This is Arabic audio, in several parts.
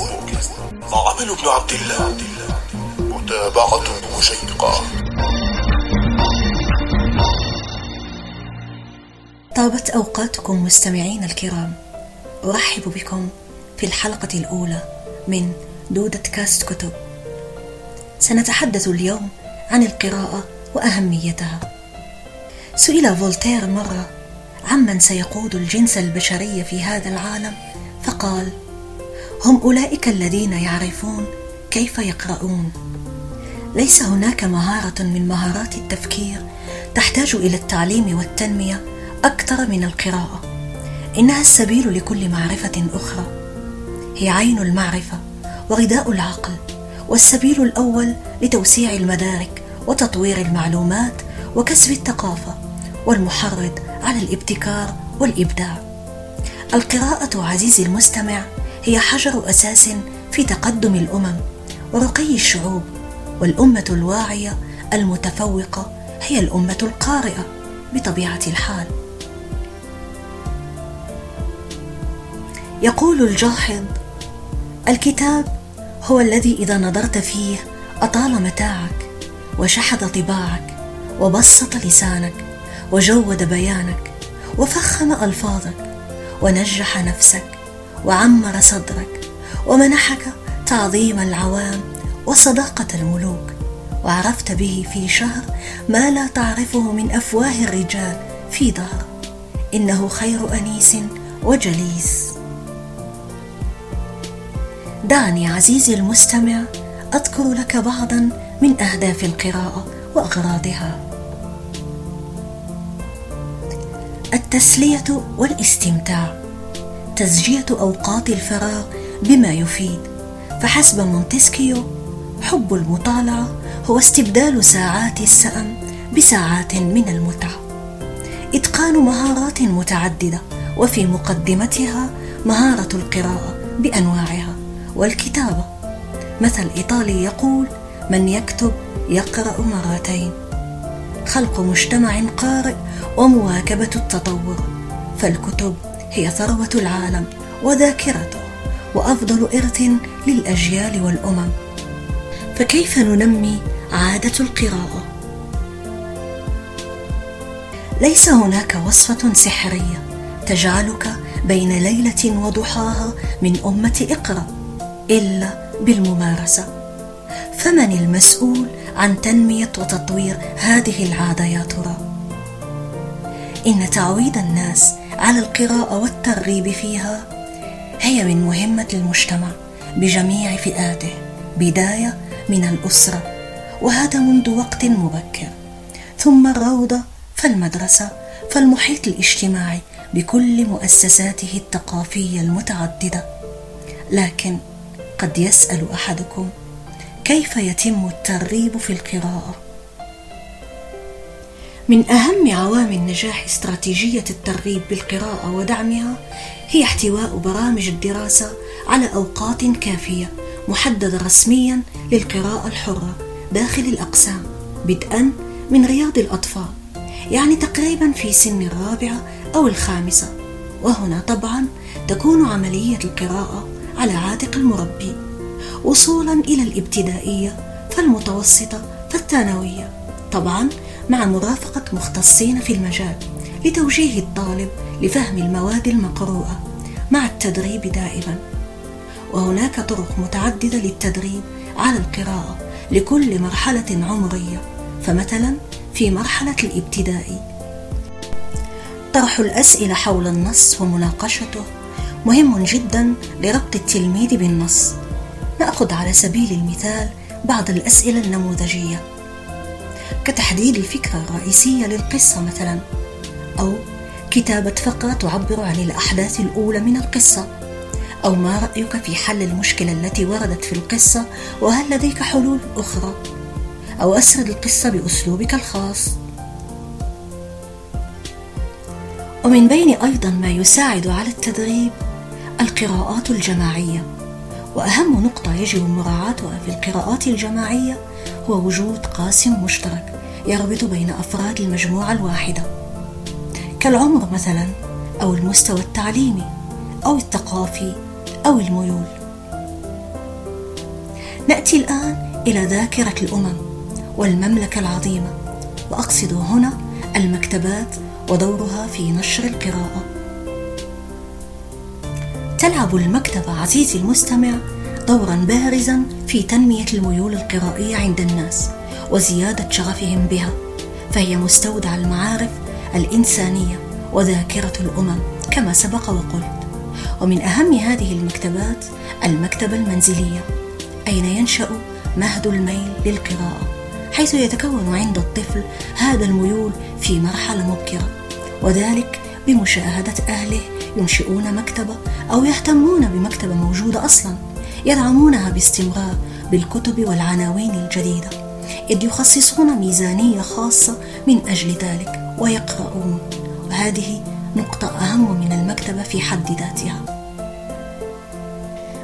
وعمل بن عبد الله؟ متابعة مشيقة طابت أوقاتكم مستمعين الكرام. أرحب بكم في الحلقة الأولى من دودة كاست كتب. سنتحدث اليوم عن القراءة وأهميتها. سئل فولتير مرة عمن سيقود الجنس البشري في هذا العالم فقال هم أولئك الذين يعرفون كيف يقرؤون. ليس هناك مهارة من مهارات التفكير تحتاج إلى التعليم والتنمية أكثر من القراءة. إنها السبيل لكل معرفة أخرى. هي عين المعرفة وغذاء العقل والسبيل الأول لتوسيع المدارك وتطوير المعلومات وكسب الثقافة والمحرض على الابتكار والإبداع. القراءة عزيزي المستمع هي حجر أساس في تقدم الأمم ورقي الشعوب والأمة الواعية المتفوقة هي الأمة القارئة بطبيعة الحال. يقول الجاحظ الكتاب هو الذي إذا نظرت فيه أطال متاعك وشحذ طباعك وبسط لسانك وجود بيانك وفخم ألفاظك ونجح نفسك وعمر صدرك ومنحك تعظيم العوام وصداقة الملوك. وعرفت به في شهر ما لا تعرفه من أفواه الرجال في دار إنه خير أنيس وجليس. دعني عزيزي المستمع أذكر لك بعضا من أهداف القراءة وأغراضها. التسلية والاستمتاع. تزجية أوقات الفراغ بما يفيد. فحسب مونتسكيو حب المطالعة هو استبدال ساعات السأم بساعات من المتعة. إتقان مهارات متعددة وفي مقدمتها مهارة القراءة بأنواعها والكتابة. مثل إيطالي يقول من يكتب يقرأ مرتين. خلق مجتمع قارئ ومواكبة التطور. فالكتب هي ثروة العالم وذاكرته وأفضل إرث للأجيال والأمم. فكيف ننمي عادة القراءة؟ ليس هناك وصفة سحرية تجعلك بين ليلة وضحاها من أمة اقرأ إلا بالممارسة. فمن المسؤول عن تنمية وتطوير هذه العادة يا ترى؟ إن تعويد الناس على القراءة والترغيب فيها. هي من مهمة المجتمع بجميع فئاته بداية من الأسرة وهذا منذ وقت مبكر. ثم الروضة فالمدرسة فالمحيط الاجتماعي بكل مؤسساته الثقافية المتعددة. لكن قد يسأل أحدكم كيف يتم الترغيب في القراءة؟ من أهم عوامل نجاح استراتيجية الترغيب بالقراءة ودعمها هي احتواء برامج الدراسة على أوقات كافية محددة رسميا للقراءة الحرة داخل الأقسام بدءا من رياض الأطفال يعني تقريبا في سن الرابعة أو الخامسة. وهنا طبعا تكون عملية القراءة على عاتق المربي وصولا إلى الابتدائية فالمتوسطة فالثانوية. طبعا مع مرافقة مختصين في المجال لتوجيه الطالب لفهم المواد المقروءة مع التدريب دائما. وهناك طرق متعددة للتدريب على القراءة لكل مرحلة عمرية فمثلا في مرحلة الابتدائي طرح الأسئلة حول النص ومناقشته مهم جدا لربط التلميذ بالنص. نأخذ على سبيل المثال بعض الأسئلة النموذجية. كتحديد الفكرة الرئيسية للقصة مثلا أو كتابة فقرة تعبر عن الأحداث الأولى من القصة أو ما رأيك في حل المشكلة التي وردت في القصة وهل لديك حلول أخرى أو أسرد القصة بأسلوبك الخاص. ومن بين أيضا ما يساعد على التدريب القراءات الجماعية وأهم نقطة يجب مراعاتها في القراءات الجماعية هو وجود قاسم مشترك. يربط بين أفراد المجموعة الواحدة. كالعمر مثلا أو المستوى التعليمي أو الثقافي أو الميول. نأتي الآن إلى ذاكرة الأمم والمملكة العظيمة وأقصد هنا المكتبات ودورها في نشر القراءة. تلعب المكتبة عزيزي المستمع دورا بارزا في تنمية الميول القرائية عند الناس. وزيادة شغفهم بها فهي مستودع المعارف الإنسانية وذاكرة الأمم كما سبق وقلت. ومن أهم هذه المكتبات المكتبة المنزلية أين ينشأ مهد الميل للقراءة حيث يتكون عند الطفل هذا الميول في مرحلة مبكرة وذلك بمشاهدة أهله ينشئون مكتبة أو يهتمون بمكتبة موجودة أصلا يدعمونها باستمرار بالكتب والعناوين الجديدة. إذ يخصصون ميزانية خاصة من أجل ذلك ويقرؤون. وهذه نقطة أهم من المكتبة في حد ذاتها.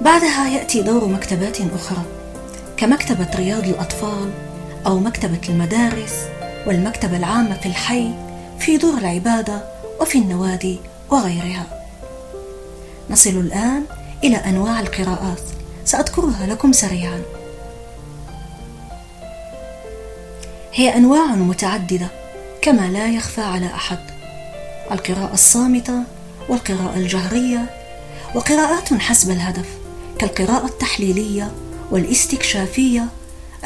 بعدها يأتي دور مكتبات أخرى كمكتبة رياض الأطفال أو مكتبة المدارس والمكتبة العامة في الحي في دور العبادة وفي النوادي وغيرها. نصل الآن إلى أنواع القراءات سأذكرها لكم سريعا. هي أنواع متعددة كما لا يخفى على أحد القراءة الصامتة والقراءة الجهرية وقراءات حسب الهدف كالقراءة التحليلية والاستكشافية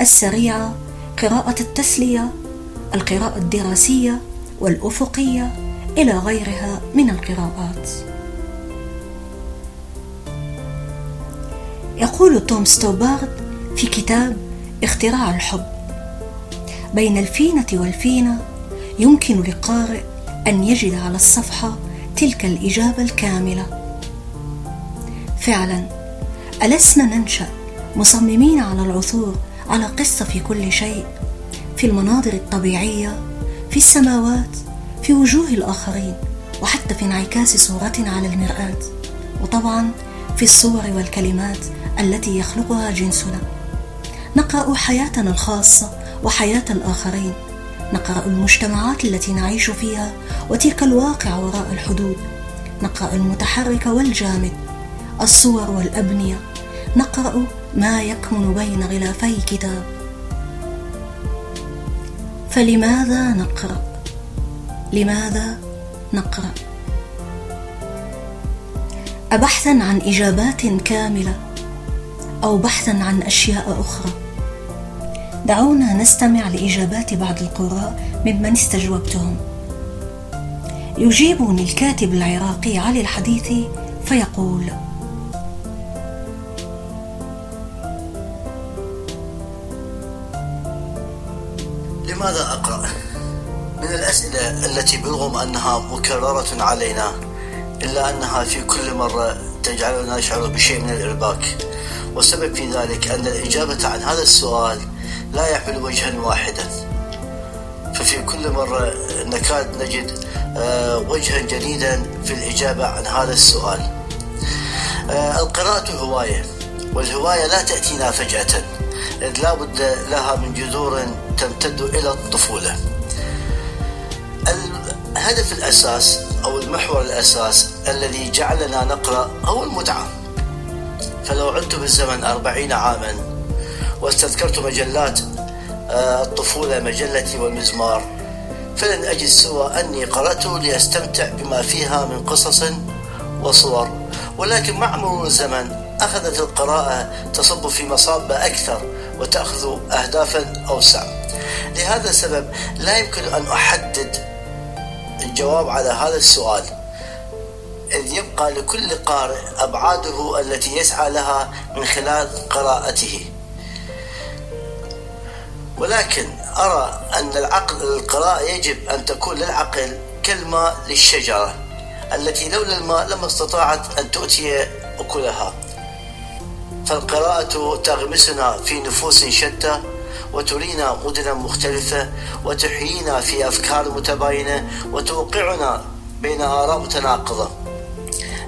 السريعة قراءة التسلية القراءة الدراسية والأفقية إلى غيرها من القراءات. يقول توم ستوبارد في كتاب اختراع الحب بين الفينة والفينة يمكن للقارئ أن يجد على الصفحة تلك الإجابة الكاملة. فعلا ألسنا ننشأ مصممين على العثور على قصة في كل شيء في المناظر الطبيعية في السماوات في وجوه الآخرين وحتى في انعكاس صورة على المرآة وطبعا في الصور والكلمات التي يخلقها جنسنا. نقرأ حياتنا الخاصة وحياة الآخرين. نقرأ المجتمعات التي نعيش فيها وتلك الواقع وراء الحدود. نقرأ المتحرك والجامد. الصور والأبنية. نقرأ ما يكمن بين غلافي كتاب. فلماذا نقرأ؟ لماذا نقرأ؟ أبحثا عن إجابات كاملة أو بحثا عن أشياء أخرى. دعونا نستمع لإجابات بعض القراء ممن استجوبتهم يجيبني الكاتب العراقي علي الحديثي فيقول لماذا أقرأ؟ من الأسئلة التي بالرغم أنها مكررة علينا إلا أنها في كل مرة تجعلنا نشعر بشيء من الإرباك والسبب في ذلك أن الإجابة عن هذا السؤال لا يحمل وجها واحدا. ففي كل مرة نكاد نجد آه، وجها جديدا في الإجابة عن هذا السؤال. آه، القراءة هواية والهواية لا تأتينا فجأة. إذ لا بد لها من جذور تمتد إلى الطفولة. الهدف الأساس أو المحور الأساس الذي جعلنا نقرأ هو المتعة. فلو عدت بالزمن أربعين عاما واستذكرت مجلات آه، الطفولة مجلتي والمزمار. فلن أجد سوى أني قرأت لأستمتع بما فيها من قصص وصور. ولكن مع مرور الزمن أخذت القراءة تصب في مصاب أكثر وتأخذ أهدافا أوسع. لهذا السبب لا يمكن أن أحدد الجواب على هذا السؤال. إذ يبقى لكل قارئ أبعاده التي يسعى لها من خلال قراءته. ولكن أرى أن العقل القراءة يجب أن تكون للعقل كالماء للشجرة التي لولا الماء لما استطاعت أن تؤتي أكلها. فالقراءة تغمسنا في نفوس شتى وترينا مدنا مختلفة وتحيينا في أفكار متباينة وتوقعنا بين آراء متناقضة.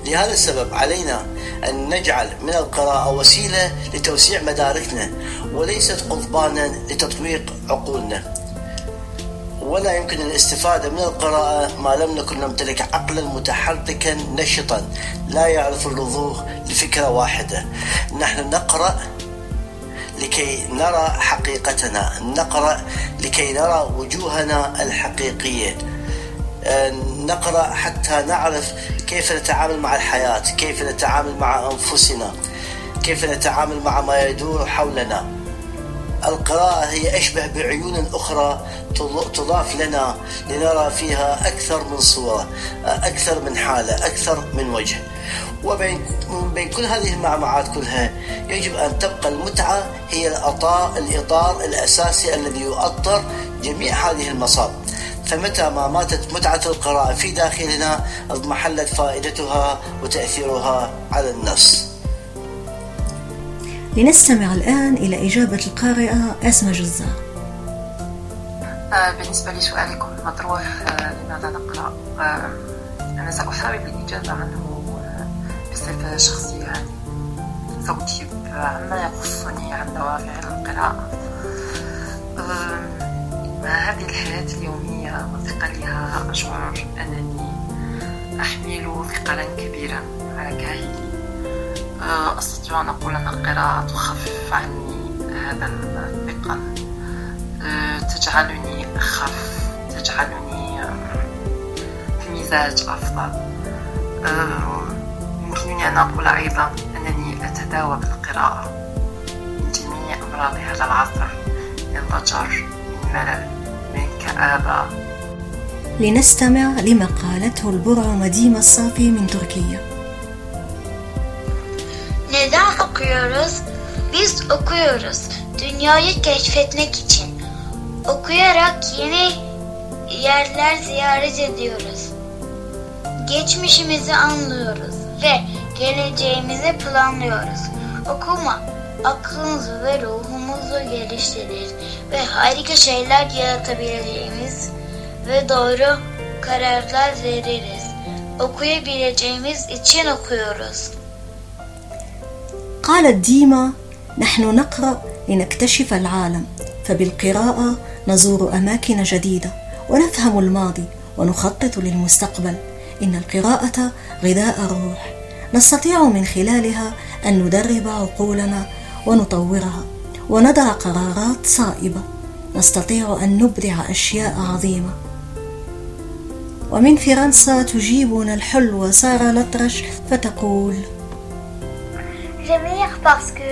لهذا السبب علينا أن نجعل من القراءة وسيلة لتوسيع مداركنا وليست قضبانا لتطويق عقولنا. ولا يمكن الاستفادة من القراءة ما لم نكن نمتلك عقلا متحركا نشطا لا يعرف الرضوخ لفكرة واحدة. نحن نقرأ لكي نرى حقيقتنا نقرأ لكي نرى وجوهنا الحقيقية. آه، نقرأ حتى نعرف كيف نتعامل مع الحياة كيف نتعامل مع أنفسنا كيف نتعامل مع ما يدور حولنا. القراءة هي أشبه بعيون أخرى تضاف لنا لنرى فيها أكثر من صورة أكثر من حالة أكثر من وجه. وبين بين كل هذه المعمعات كلها يجب أن تبقى المتعة هي الأطار الإطار الأساسي الذي يؤطر جميع هذه المصاب فمتى ما ماتت متعة القراءة في داخلنا اضمحلت فائدتها وتأثيرها على النفس. لنستمع الآن إلى إجابة القارئة أسمى جزار آه، بالنسبة لسؤالكم المطروح آه، لماذا نقرأ؟ آه، أنا سأحاول الإجابة عنه بصفة شخصية. يعني سأجيب عما يخصني عن دوافع القراءة. هذه الحياة اليومية وثقلها أشعر أنني أحمل ثقلا كبيرا على كاهلي. آه، أستطيع أن أقول أن القراءة تخفف عني هذا الثقل. آه، تجعلني أخف تجعلني في مزاج أفضل. آه، يمكنني أن أقول أيضا أنني أتداوى بالقراءة من جميع أمراض هذا العصر من ضجر من ملل من كآبة لنستمع لما قالته البرع مديمة الصافي من تركيا Neden okuyoruz? Biz okuyoruz. Dünyayı keşfetmek için. Okuyarak yeni yerler ziyaret ediyoruz. Geçmişimizi anlıyoruz ve geleceğimizi planlıyoruz. Okuma aklımızı ve ruhumuzu geliştirir Ve harika şeyler yaratabileceğimiz ve doğru kararlar veririz. Okuyabileceğimiz için okuyoruz. قالت ديما نحن نقرأ لنكتشف العالم. فبالقراءة نزور أماكن جديدة ونفهم الماضي ونخطط للمستقبل. إن القراءة غذاء الروح نستطيع من خلالها أن ندرب عقولنا ونطورها. وندع قرارات صائبه نستطيع ان نبدع اشياء عظيمه ومن فرنسا تجيبنا الحلوة سارة لطرش فتقول J'aime lire parce que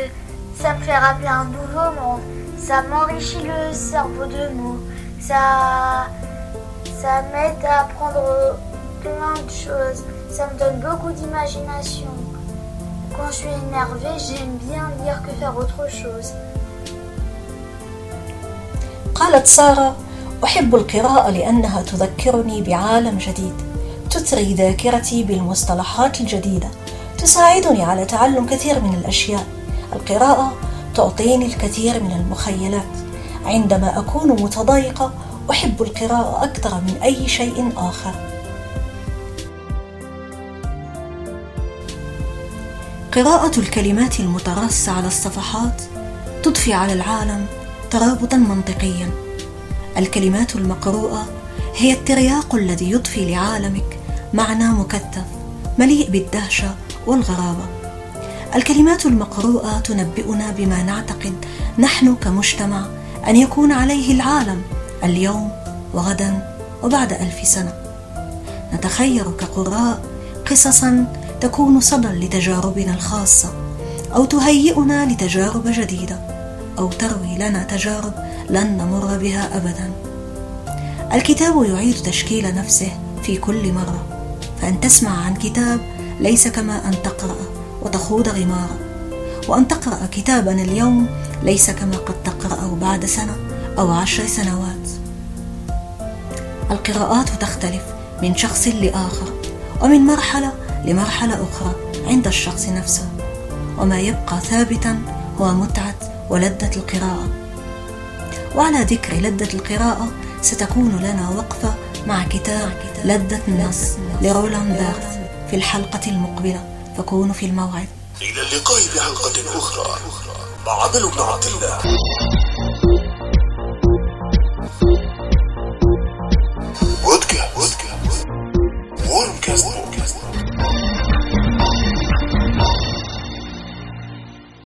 ça me fait rappeler un nouveau monde. Ça m'enrichit le cerveau de mots. Ça, ça m'aide à apprendre plein de choses. Ça me donne beaucoup d'imagination. Quand je suis énervée, j'aime bien lire que faire autre chose. قالت سارة أحب القراءة لأنها تذكرني بعالم جديد تثري ذاكرتي بالمصطلحات الجديدة تساعدني على تعلم كثير من الأشياء. القراءة تعطيني الكثير من المخيلات. عندما أكون متضايقة أحب القراءة أكثر من أي شيء آخر. قراءة الكلمات المتراصة على الصفحات تضفي على العالم ترابطا منطقيا. الكلمات المقروءة هي الترياق الذي يضفي لعالمك معنى مكثف مليء بالدهشة والغرابة. الكلمات المقروءة تنبئنا بما نعتقد نحن كمجتمع أن يكون عليه العالم اليوم وغدا وبعد ألف سنة. نتخير كقراء قصصا تكون صدى لتجاربنا الخاصة أو تهيئنا لتجارب جديدة. أو تروي لنا تجارب لن نمر بها ابدا. الكتاب يعيد تشكيل نفسه في كل مرة فإن تسمع عن كتاب ليس كما أن تقرأ وتخوض غمارا. وأن تقرأ كتابا اليوم ليس كما قد تقرأه بعد سنة أو عشر سنوات. القراءات تختلف من شخص لآخر ومن مرحلة لمرحلة أخرى عند الشخص نفسه. وما يبقى ثابتا هو متعة ولذة القراءة. وعلى ذكر لذة القراءة ستكون لنا وقفة مع كتاب لذة النص لرولاند بيرث في الحلقة المقبلة. فكونوا في الموعد. إلى اللقاء بحلقة أخرى مع بن عبد الله.